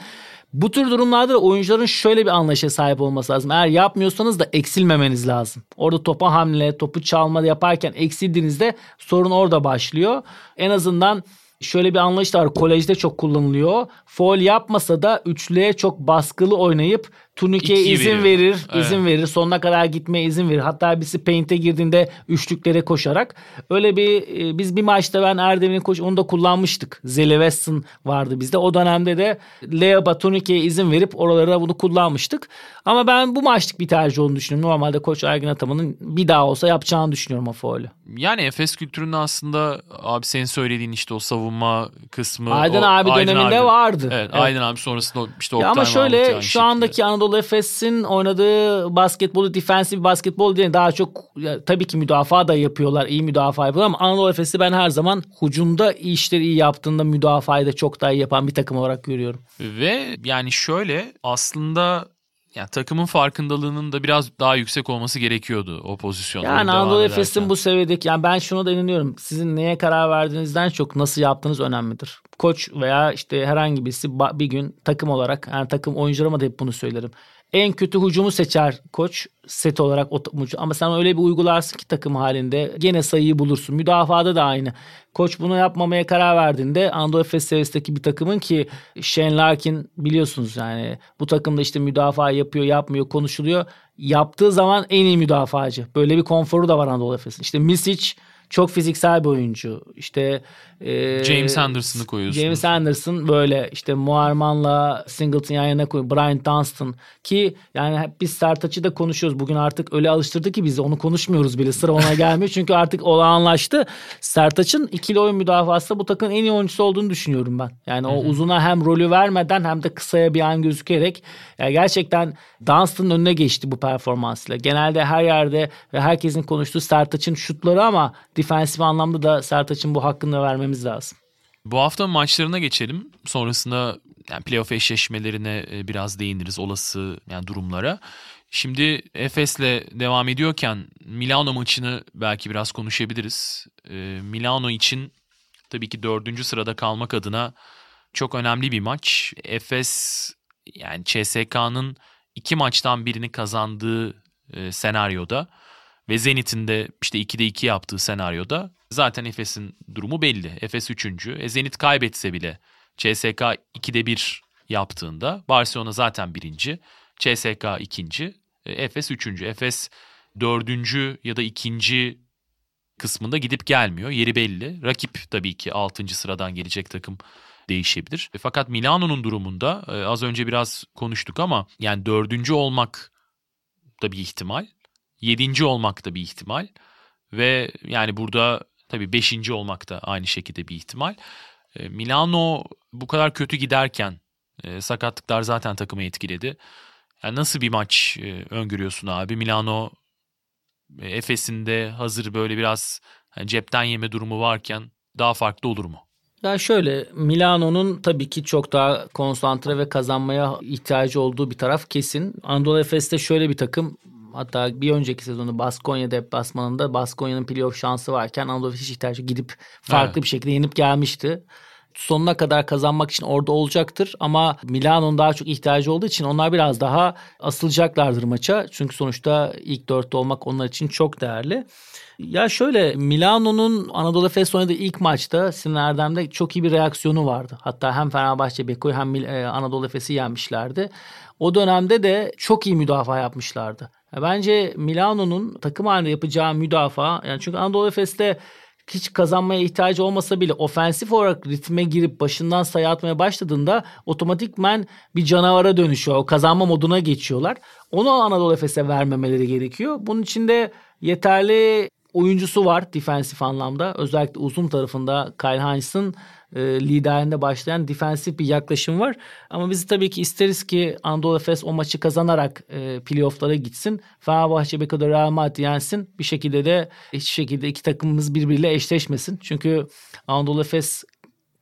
Bu tür durumlarda da oyuncuların şöyle bir anlayışa sahip olması lazım. Eğer yapmıyorsanız da eksilmemeniz lazım. Orada topa hamle, topu çalma yaparken eksildiğinizde sorun orada başlıyor. En azından şöyle bir anlayış da var. Kolejde çok kullanılıyor. Foul yapmasa da üçlüye çok baskılı oynayıp turnikeye İki izin veriyor. verir, evet. izin verir. Sonuna kadar gitmeye izin verir. Hatta birisi paint'e girdiğinde üçlüklere koşarak. Öyle bir e, biz bir maçta ben Erdem'in koş onu da kullanmıştık. Zeli Weston vardı bizde. O dönemde de Leo'ba turnikeye izin verip oralarda bunu kullanmıştık. Ama ben bu maçlık bir tercih olduğunu düşünüyorum. Normalde koç Ergin Ataman'ın bir daha olsa yapacağını düşünüyorum o faulü. Yani Efes kültüründe aslında abi senin söylediğin işte o savunma kısmı. Aydın o, abi Aydın döneminde abi, vardı. Evet, evet Aydın abi sonrasında işte Oktay Ama şöyle şu andaki Anadolu Anadolu Efes'in oynadığı basketbolu defensif basketbol diye daha çok ya, tabii ki müdafaa da yapıyorlar. iyi müdafaa yapıyorlar ama Anadolu Efes'i ben her zaman hucumda işleri iyi yaptığında müdafayı da çok daha iyi yapan bir takım olarak görüyorum. Ve yani şöyle aslında yani takımın farkındalığının da biraz daha yüksek olması gerekiyordu o pozisyonda. Yani Anadolu Efes'in bu seviyedeki yani ben şuna da inanıyorum. Sizin neye karar verdiğinizden çok nasıl yaptığınız önemlidir. Koç veya işte herhangi birisi bir gün takım olarak yani takım oyuncularıma da hep bunu söylerim. En kötü hücumu seçer koç set olarak ama sen öyle bir uygularsın ki takım halinde gene sayıyı bulursun. Müdafada da aynı. Koç bunu yapmamaya karar verdiğinde Anadolu Efes seviyesindeki bir takımın ki Shane Larkin biliyorsunuz yani bu takımda işte müdafaa yapıyor yapmıyor konuşuluyor. Yaptığı zaman en iyi müdafacı. Böyle bir konforu da var Anadolu Efes'in. İşte Misic çok fiziksel bir oyuncu. İşte e, James Anderson'ı koyuyorsun. James Anderson böyle işte Muarman'la Singleton yan yana koyuyor. Brian Dunstan ki yani hep biz Sertaç'ı da konuşuyoruz. Bugün artık öyle alıştırdı ki biz onu konuşmuyoruz bile. Sıra ona gelmiyor. Çünkü artık olağanlaştı. Sertaç'ın ikili oyun müdafası bu takımın en iyi oyuncusu olduğunu düşünüyorum ben. Yani o uzuna hem rolü vermeden hem de kısaya bir an gözükerek yani gerçekten Dunstan'ın önüne geçti bu performansıyla. Genelde her yerde ve herkesin konuştuğu Sertaç'ın şutları ama defensif anlamda da Sertaç'ın bu hakkını vermemiz lazım. Bu hafta maçlarına geçelim. Sonrasında yani playoff eşleşmelerine e, biraz değiniriz olası yani durumlara. Şimdi Efes'le devam ediyorken Milano maçını belki biraz konuşabiliriz. E, Milano için tabii ki dördüncü sırada kalmak adına çok önemli bir maç. Efes yani CSK'nın iki maçtan birini kazandığı e, senaryoda ve Zenit'in de işte 2'de 2 yaptığı senaryoda zaten Efes'in durumu belli. Efes 3. E, Zenit kaybetse bile CSK 2'de 1 yaptığında Barcelona zaten 1. CSK 2. E, Efes 3. Efes 4. ya da 2. kısmında gidip gelmiyor. Yeri belli. Rakip tabii ki 6. sıradan gelecek takım değişebilir. E, fakat Milano'nun durumunda e, az önce biraz konuştuk ama yani dördüncü olmak da bir ihtimal. Yedinci olmak da bir ihtimal. Ve yani burada tabii beşinci olmak da aynı şekilde bir ihtimal. E, Milano bu kadar kötü giderken e, sakatlıklar zaten takımı etkiledi. Yani nasıl bir maç e, öngörüyorsun abi? Milano Efes'in de hazır böyle biraz cepten yeme durumu varken daha farklı olur mu? Ya şöyle Milano'nun tabii ki çok daha konsantre ve kazanmaya ihtiyacı olduğu bir taraf kesin. Anadolu Efes'te şöyle bir takım hatta bir önceki sezonu Baskonya deplasmanında Baskonya'nın playoff şansı varken Anadolu ihtiyacı gidip farklı evet. bir şekilde yenip gelmişti sonuna kadar kazanmak için orada olacaktır. Ama Milano'nun daha çok ihtiyacı olduğu için onlar biraz daha asılacaklardır maça. Çünkü sonuçta ilk dörtte olmak onlar için çok değerli. Ya şöyle Milano'nun Anadolu Efes oynadığı ilk maçta Sinan Erdem'de çok iyi bir reaksiyonu vardı. Hatta hem Fenerbahçe Beko'yu hem e, Anadolu Efes'i yenmişlerdi. O dönemde de çok iyi müdafaa yapmışlardı. Bence Milano'nun takım halinde yapacağı müdafaa yani çünkü Anadolu Efes'te hiç kazanmaya ihtiyacı olmasa bile ofensif olarak ritme girip başından sayı atmaya başladığında otomatikmen bir canavara dönüşüyor. O kazanma moduna geçiyorlar. Onu Anadolu Efes'e vermemeleri gerekiyor. Bunun için de yeterli oyuncusu var defensif anlamda. Özellikle uzun tarafında Kyle Heinz'ın e, liderinde başlayan defensif bir yaklaşım var. Ama biz tabii ki isteriz ki Anadolu Efes o maçı kazanarak e, playofflara gitsin. Fenerbahçe Beko'da Real Madrid yensin. Bir şekilde de hiç şekilde iki takımımız birbiriyle eşleşmesin. Çünkü Anadolu Efes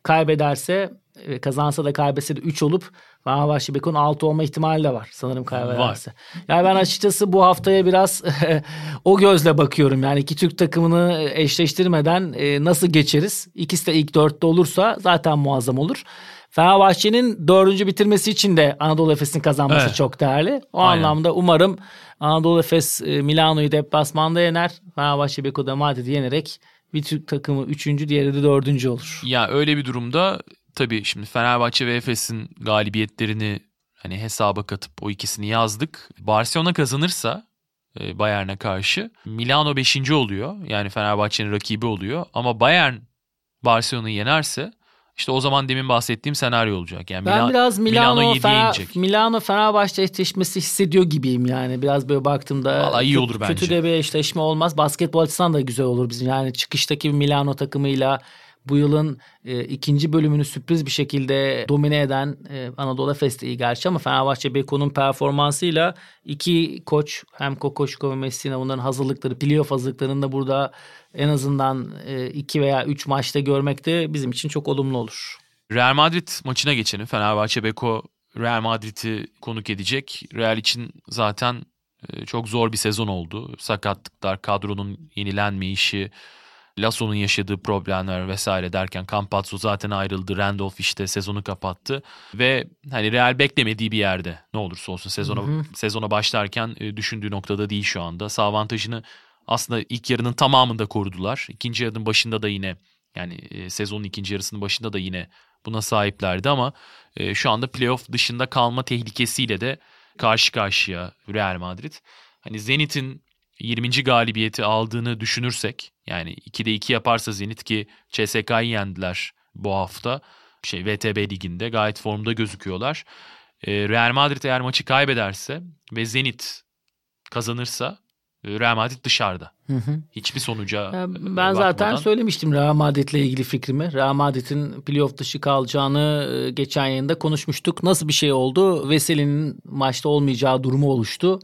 kaybederse e, kazansa da kaybetse de 3 olup Fenerbahçe Beko'nun 6 olma ihtimali de var sanırım kaybederse. Yani ben açıkçası bu haftaya biraz o gözle bakıyorum. Yani iki Türk takımını eşleştirmeden e, nasıl geçeriz? İkisi de ilk dörtte olursa zaten muazzam olur. Fenerbahçe'nin dördüncü bitirmesi için de Anadolu Efes'in kazanması evet. çok değerli. O Aynen. anlamda umarım Anadolu Efes e, Milano'yu deplasmanda yener. Fenerbahçe Beko'da Madrid'i yenerek bir Türk takımı üçüncü, diğeri de dördüncü olur. Ya öyle bir durumda tabii şimdi Fenerbahçe ve Efes'in galibiyetlerini hani hesaba katıp o ikisini yazdık. Barcelona kazanırsa e, Bayern'e karşı Milano 5. oluyor. Yani Fenerbahçe'nin rakibi oluyor. Ama Bayern Barcelona'yı yenerse işte o zaman demin bahsettiğim senaryo olacak. Yani ben Mila- biraz Milano, Milano Fener- Milano Fenerbahçe eşleşmesi hissediyor gibiyim yani. Biraz böyle baktığımda Vallahi iyi olur kötü, bence. Kötü de bir eşleşme olmaz. Basketbol açısından da güzel olur bizim. Yani çıkıştaki Milano takımıyla bu yılın e, ikinci bölümünü sürpriz bir şekilde domine eden e, Anadolu Efes iyi gerçi ama Fenerbahçe Beko'nun performansıyla iki koç hem Kokoşko ve Messina bunların hazırlıkları, playoff hazırlıklarında burada en azından e, iki veya üç maçta görmek de bizim için çok olumlu olur. Real Madrid maçına geçelim. Fenerbahçe Beko Real Madrid'i konuk edecek. Real için zaten e, çok zor bir sezon oldu. Sakatlıklar, kadronun yenilenmeyişi, Lasso'nun yaşadığı problemler vesaire derken Campazzo zaten ayrıldı. Randolph işte sezonu kapattı ve hani Real beklemediği bir yerde ne olursa olsun sezona hı hı. sezona başlarken e, düşündüğü noktada değil şu anda. Sağ avantajını aslında ilk yarının tamamında korudular. İkinci yarının başında da yine yani e, sezonun ikinci yarısının başında da yine buna sahiplerdi ama e, şu anda playoff dışında kalma tehlikesiyle de karşı karşıya Real Madrid. Hani Zenit'in 20. galibiyeti aldığını düşünürsek yani 2'de 2 yaparsa Zenit ki CSK'yı yendiler bu hafta. Şey VTB liginde gayet formda gözüküyorlar. E, Real Madrid eğer maçı kaybederse ve Zenit kazanırsa Real Madrid dışarıda. Hı hı. Hiçbir sonuca Ya e, Ben zaten bakmadan. söylemiştim Real Madrid'le ilgili fikrimi. Real Madrid'in playoff dışı kalacağını e, geçen yayında konuşmuştuk. Nasıl bir şey oldu? Veseli'nin maçta olmayacağı durumu oluştu.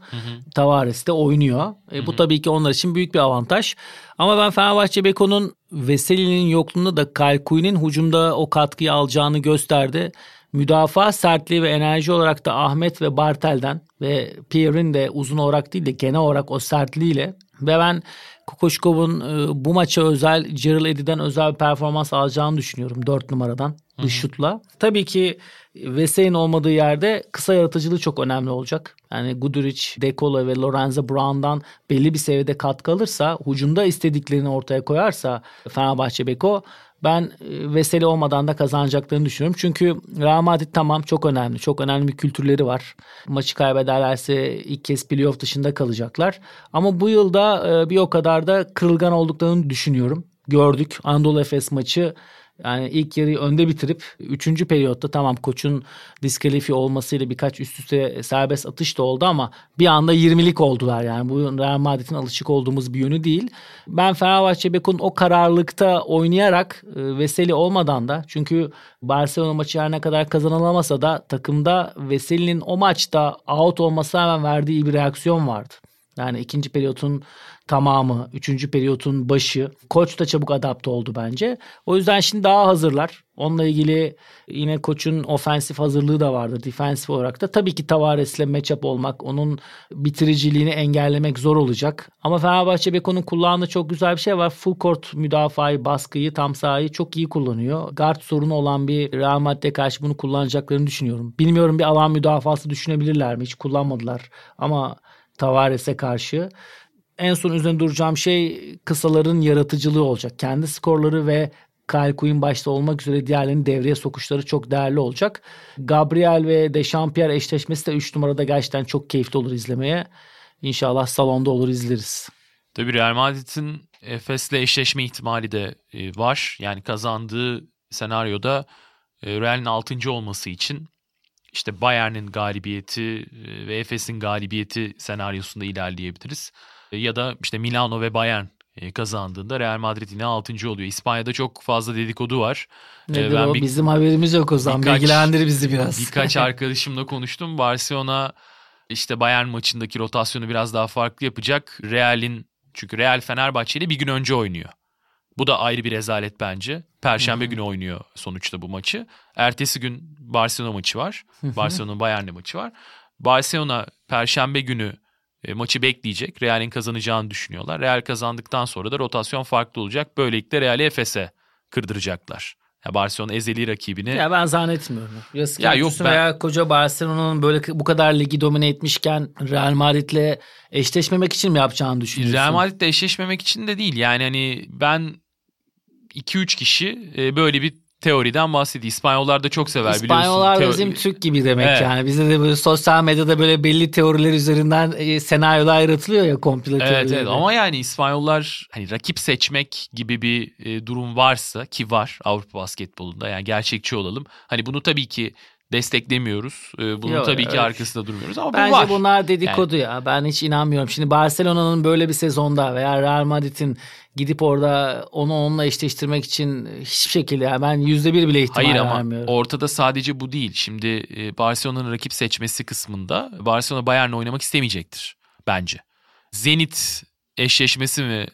Tavares de oynuyor. E, bu tabii ki onlar için büyük bir avantaj. Ama ben Fenerbahçe Beko'nun Veseli'nin yokluğunda da Kalkuy'un hücumda o katkıyı alacağını gösterdi. Müdafaa sertliği ve enerji olarak da Ahmet ve Bartel'den ve Pierre'in de uzun olarak değil de genel olarak o sertliğiyle ve ben Kokoşkov'un e, bu maça özel Gerald Eddy'den özel bir performans alacağını düşünüyorum 4 numaradan dış şutla. Tabii ki Vesey'in olmadığı yerde kısa yaratıcılığı çok önemli olacak. Yani Guduric, Dekola ve Lorenzo Brown'dan belli bir seviyede katkı alırsa, hücumda istediklerini ortaya koyarsa Fenerbahçe Beko ben e, Veseli olmadan da kazanacaklarını düşünüyorum. Çünkü Real Madrid tamam çok önemli. Çok önemli bir kültürleri var. Maçı kaybederlerse ilk kez playoff dışında kalacaklar. Ama bu yılda e, bir o kadar da kırılgan olduklarını düşünüyorum. Gördük Anadolu Efes maçı yani ilk yarıyı önde bitirip 3. periyotta tamam koçun diskalifiye olmasıyla birkaç üst üste serbest atış da oldu ama bir anda 20'lik oldular. Yani bu Real Madrid'in alışık olduğumuz bir yönü değil. Ben Fenerbahçe Beko'nun o kararlılıkta oynayarak e, Veseli olmadan da çünkü Barcelona maçı her ne kadar kazanılamasa da takımda Veseli'nin o maçta out olmasına hemen verdiği bir reaksiyon vardı. Yani ikinci periyotun tamamı, üçüncü periyotun başı. Koç da çabuk adapte oldu bence. O yüzden şimdi daha hazırlar. Onunla ilgili yine koçun ofensif hazırlığı da vardı defensif olarak da. Tabii ki Tavares'le matchup olmak, onun bitiriciliğini engellemek zor olacak. Ama Fenerbahçe Beko'nun kullandığı çok güzel bir şey var. Full court müdafayı, baskıyı, tam sahayı çok iyi kullanıyor. Guard sorunu olan bir Real Madrid'e karşı bunu kullanacaklarını düşünüyorum. Bilmiyorum bir alan müdafası düşünebilirler mi? Hiç kullanmadılar. Ama Tavares'e karşı. En son üzerine duracağım şey kısaların yaratıcılığı olacak. Kendi skorları ve Kyle Quinn başta olmak üzere diğerlerinin devreye sokuşları çok değerli olacak. Gabriel ve Dechampierre eşleşmesi de 3 numarada gerçekten çok keyifli olur izlemeye. İnşallah salonda olur izleriz. Tabii Real Madrid'in Efes'le eşleşme ihtimali de e, var. Yani kazandığı senaryoda e, Real'in 6. olması için işte Bayern'in galibiyeti e, ve Efes'in galibiyeti senaryosunda ilerleyebiliriz. E, Ya da işte Milano ve Bayern e, kazandığında Real Madrid yine 6. oluyor. İspanya'da çok fazla dedikodu var. E, Nedir ben o? bir- Bizim haberimiz yok o zaman. birkaç- Bilgilendir bizi biraz. Birkaç arkadaşımla konuştum. Barcelona işte Bayern maçındaki rotasyonu biraz daha farklı yapacak. Real'in çünkü Real Fenerbahçe ile bir gün önce oynuyor. Bu da ayrı bir rezalet bence. Perşembe günü oynuyor sonuçta bu maçı. Ertesi gün Barcelona maçı var. Barcelona Bayern'le maçı var. Barcelona Perşembe günü e, maçı bekleyecek. Real'in kazanacağını düşünüyorlar. Real kazandıktan sonra da rotasyon farklı olacak. Böylelikle Real'i Efes'e kırdıracaklar. Ya Barcelona ezeli rakibini Ya ben zannetmiyorum. Ya, Ya yok ben- veya koca Barcelona'nın böyle bu kadar ligi domine etmişken Real Madrid'le eşleşmemek için mi yapacağını düşünüyorsun? Real Madrid'le eşleşmemek için de değil. Yani hani ben 2-3 kişi e, böyle bir teoriden bahsediyor. İspanyollar da çok sever İspanyollar biliyorsun. bizim Teo- Türk gibi demek Evet. yani. Bizde de böyle sosyal medyada böyle belli teoriler üzerinden e, senaryolar yaratılıyor ya komplo Evet teorileri. evet ama yani İspanyollar hani rakip seçmek gibi bir e, durum varsa ki var Avrupa basketbolunda yani gerçekçi olalım. Hani bunu tabii ki desteklemiyoruz. E, bunun Yok, tabii ki evet. arkasında durmuyoruz ama bu Bence var. bunlar dedikodu ya. Ben hiç inanmıyorum. Şimdi Barcelona'nın böyle bir sezonda veya Real Madrid'in gidip orada onu onunla eşleştirmek için hiçbir şekilde yani ben yüzde bir bile ihtimal Hayır ama vermiyorum. ortada sadece bu değil. Şimdi e, Barcelona'nın rakip seçmesi kısmında Barcelona Bayern'le oynamak istemeyecektir bence. Zenit eşleşmesi mi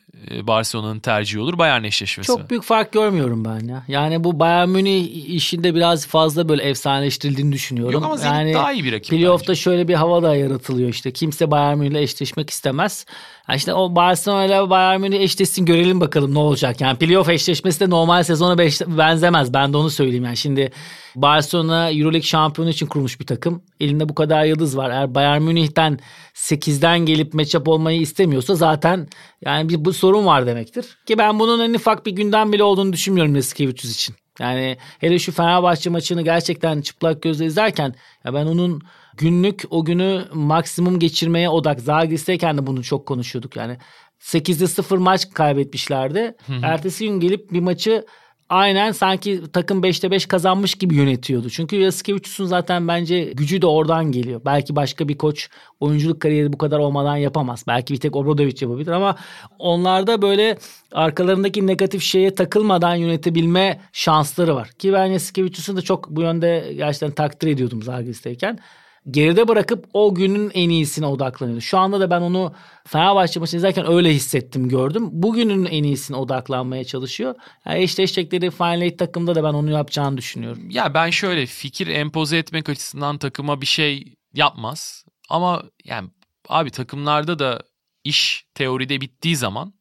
Barcelona'nın tercihi olur, Bayern eşleşmesi? Çok büyük fark görmüyorum ben ya. Yani bu Bayern Münih işinde biraz fazla böyle efsaneleştirildiğini düşünüyorum. Yok ama yani daha iyi bir rakip Playoff'ta bence. şöyle bir hava da yaratılıyor işte. Kimse Bayern Münih'le eşleşmek istemez. Yani işte o Barcelona ile Bayern Münih eşleşsin görelim bakalım ne olacak. Yani playoff eşleşmesi de normal sezona benzemez. Ben de onu söyleyeyim yani. Şimdi Barcelona Euroleague şampiyonu için kurulmuş bir takım. Elinde bu kadar yıldız var. Eğer Bayern Münih'ten 8'den gelip matchup olmayı istemiyorsa zaten yani bir bu sorun var demektir. Ki ben bunun en ufak bir gündem bile olduğunu düşünmüyorum Leskevicius için. Yani hele şu Fenerbahçe maçını gerçekten çıplak gözle izlerken ya ben onun günlük o günü maksimum geçirmeye odak. Zagris'teyken de bunu çok konuşuyorduk. Yani 8'de 0 maç kaybetmişlerdi. Ertesi gün gelip bir maçı aynen sanki takım 5'te 5 kazanmış gibi yönetiyordu. Çünkü Yasikevicius'un zaten bence gücü de oradan geliyor. Belki başka bir koç oyunculuk kariyeri bu kadar olmadan yapamaz. Belki bir tek Obradovic yapabilir ama onlarda böyle arkalarındaki negatif şeye takılmadan yönetebilme şansları var. Ki ben Yasikevicius'u da çok bu yönde gerçekten takdir ediyordum Zagris'teyken geride bırakıp o günün en iyisine odaklanıyordu. Şu anda da ben onu Fenerbahçe maçını izlerken öyle hissettim gördüm. Bugünün en iyisine odaklanmaya çalışıyor. Yani eşleşecekleri Final Eight takımda da ben onu yapacağını düşünüyorum. Ya ben şöyle fikir empoze etmek açısından takıma bir şey yapmaz. Ama yani abi takımlarda da iş teoride bittiği zaman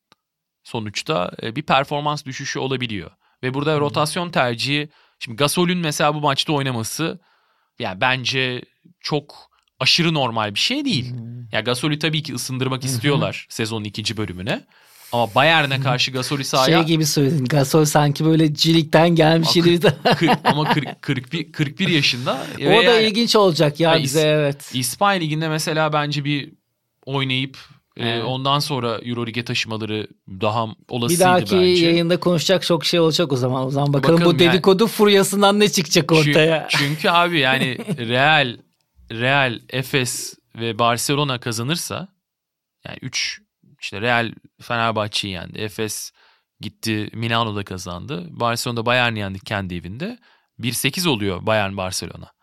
sonuçta bir performans düşüşü olabiliyor. Ve burada hmm. rotasyon tercihi şimdi Gasol'ün mesela bu maçta oynaması yani bence çok aşırı normal bir şey değil. Hmm. Ya Gasol'ü tabii ki ısındırmak istiyorlar sezonun ikinci bölümüne. Ama Bayern'e karşı Gasol'ü sahaya... Şey gibi söyledin. Gasol sanki böyle cilikten gelmiş gibi. ama 40, 41, 41 yaşında. O da yani, ilginç olacak ya bize evet. İspanya Ligi'nde mesela bence bir oynayıp e, Evet. ondan sonra Euroleague'e taşımaları daha olasıydı bence. Bir dahaki bence. yayında konuşacak çok şey olacak o zaman. O zaman bakalım, bakalım bu dedikodu yani, furyasından ne çıkacak ortaya. Çünkü, çünkü abi yani Real Real, Efes ve Barcelona kazanırsa yani 3 işte Real Fenerbahçe'yi yendi. Efes gitti Milano'da kazandı. Barcelona'da Bayern'i yendi kendi evinde. 1-8 oluyor Bayern Barcelona.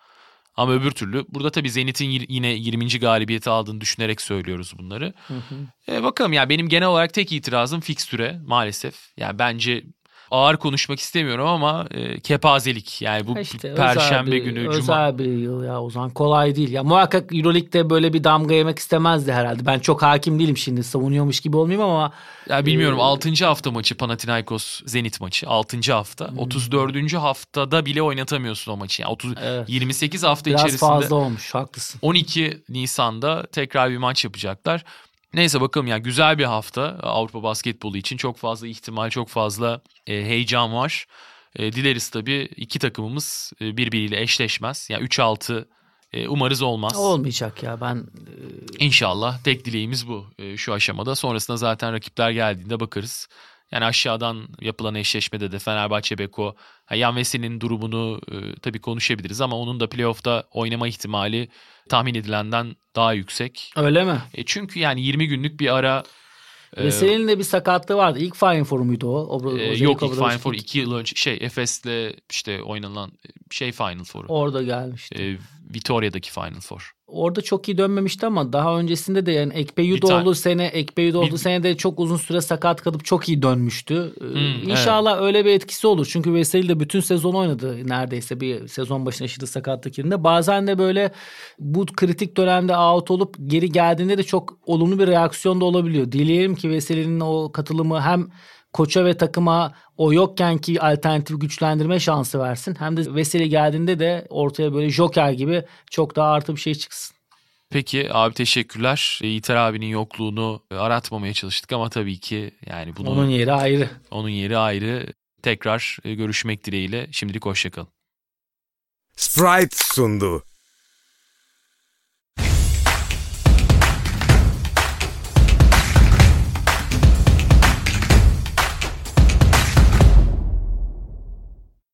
Ama öbür türlü burada tabii Zenit'in yine 20. galibiyeti aldığını düşünerek söylüyoruz bunları. Hı hı. E, bakalım ya benim genel olarak tek itirazım fikstüre maalesef. Yani bence ağır konuşmak istemiyorum ama e, kepazelik. Yani bu işte, perşembe bir, günü özel cuma. bir yıl ya Ozan kolay değil. Ya muhakkak Euroleague'de böyle bir damga yemek istemezdi herhalde. Ben çok hakim değilim şimdi savunuyormuş gibi olmayayım ama. Ya bilmiyorum e, 6. hafta maçı Panathinaikos Zenit maçı 6. hafta. Hmm. 34. haftada bile oynatamıyorsun o maçı. Yani 30 evet. 28 hafta Biraz içerisinde. Biraz fazla olmuş haklısın. 12 Nisan'da tekrar bir maç yapacaklar. Neyse bakalım yani güzel bir hafta Avrupa basketbolu için çok fazla ihtimal, çok fazla e, heyecan var. E, dileriz tabii iki takımımız e, birbiriyle eşleşmez. Yani 3-6 e, umarız olmaz. Olmayacak ya ben. E... İnşallah tek dileğimiz bu e, şu aşamada. Sonrasında zaten rakipler geldiğinde bakarız. Yani aşağıdan yapılan eşleşmede de Fenerbahçe Beko, Yan Veseli'nin durumunu e, tabii konuşabiliriz ama onun da playoff'ta oynama ihtimali tahmin edilenden daha yüksek. Öyle mi? E çünkü yani 20 günlük bir ara Veseli'nin de bir sakatlığı vardı. İlk Final Four muydu o? o, e, yok ilk Final Four 2 yıl önce şey Efes'le işte oynanan şey Final Four. Orada gelmişti. E, Vitoria'daki Final Four orada çok iyi dönmemişti ama daha öncesinde de yani Ekpeyudoğlu sene Ekpeyudoğlu sene de çok uzun süre sakat kalıp çok iyi dönmüştü. Ee, hmm, İnşallah evet. öyle bir etkisi olur. Çünkü Veseli de bütün sezon oynadı neredeyse bir sezon başına yaşadığı sakatlık yerinde. Bazen de böyle bu kritik dönemde out olup geri geldiğinde de çok olumlu bir reaksiyon da olabiliyor. Dileyelim ki Veseli'nin o katılımı hem koça ve takıma o yokken ki alternatif güçlendirme şansı versin. Hem de Veseli geldiğinde de ortaya böyle joker gibi çok daha artı bir şey çıksın. Peki abi teşekkürler. Yiğiter abinin yokluğunu aratmamaya çalıştık ama tabii ki yani bunu... Onun yeri ayrı. Onun yeri ayrı. Tekrar görüşmek dileğiyle. Şimdilik hoşçakalın. Sprite sundu.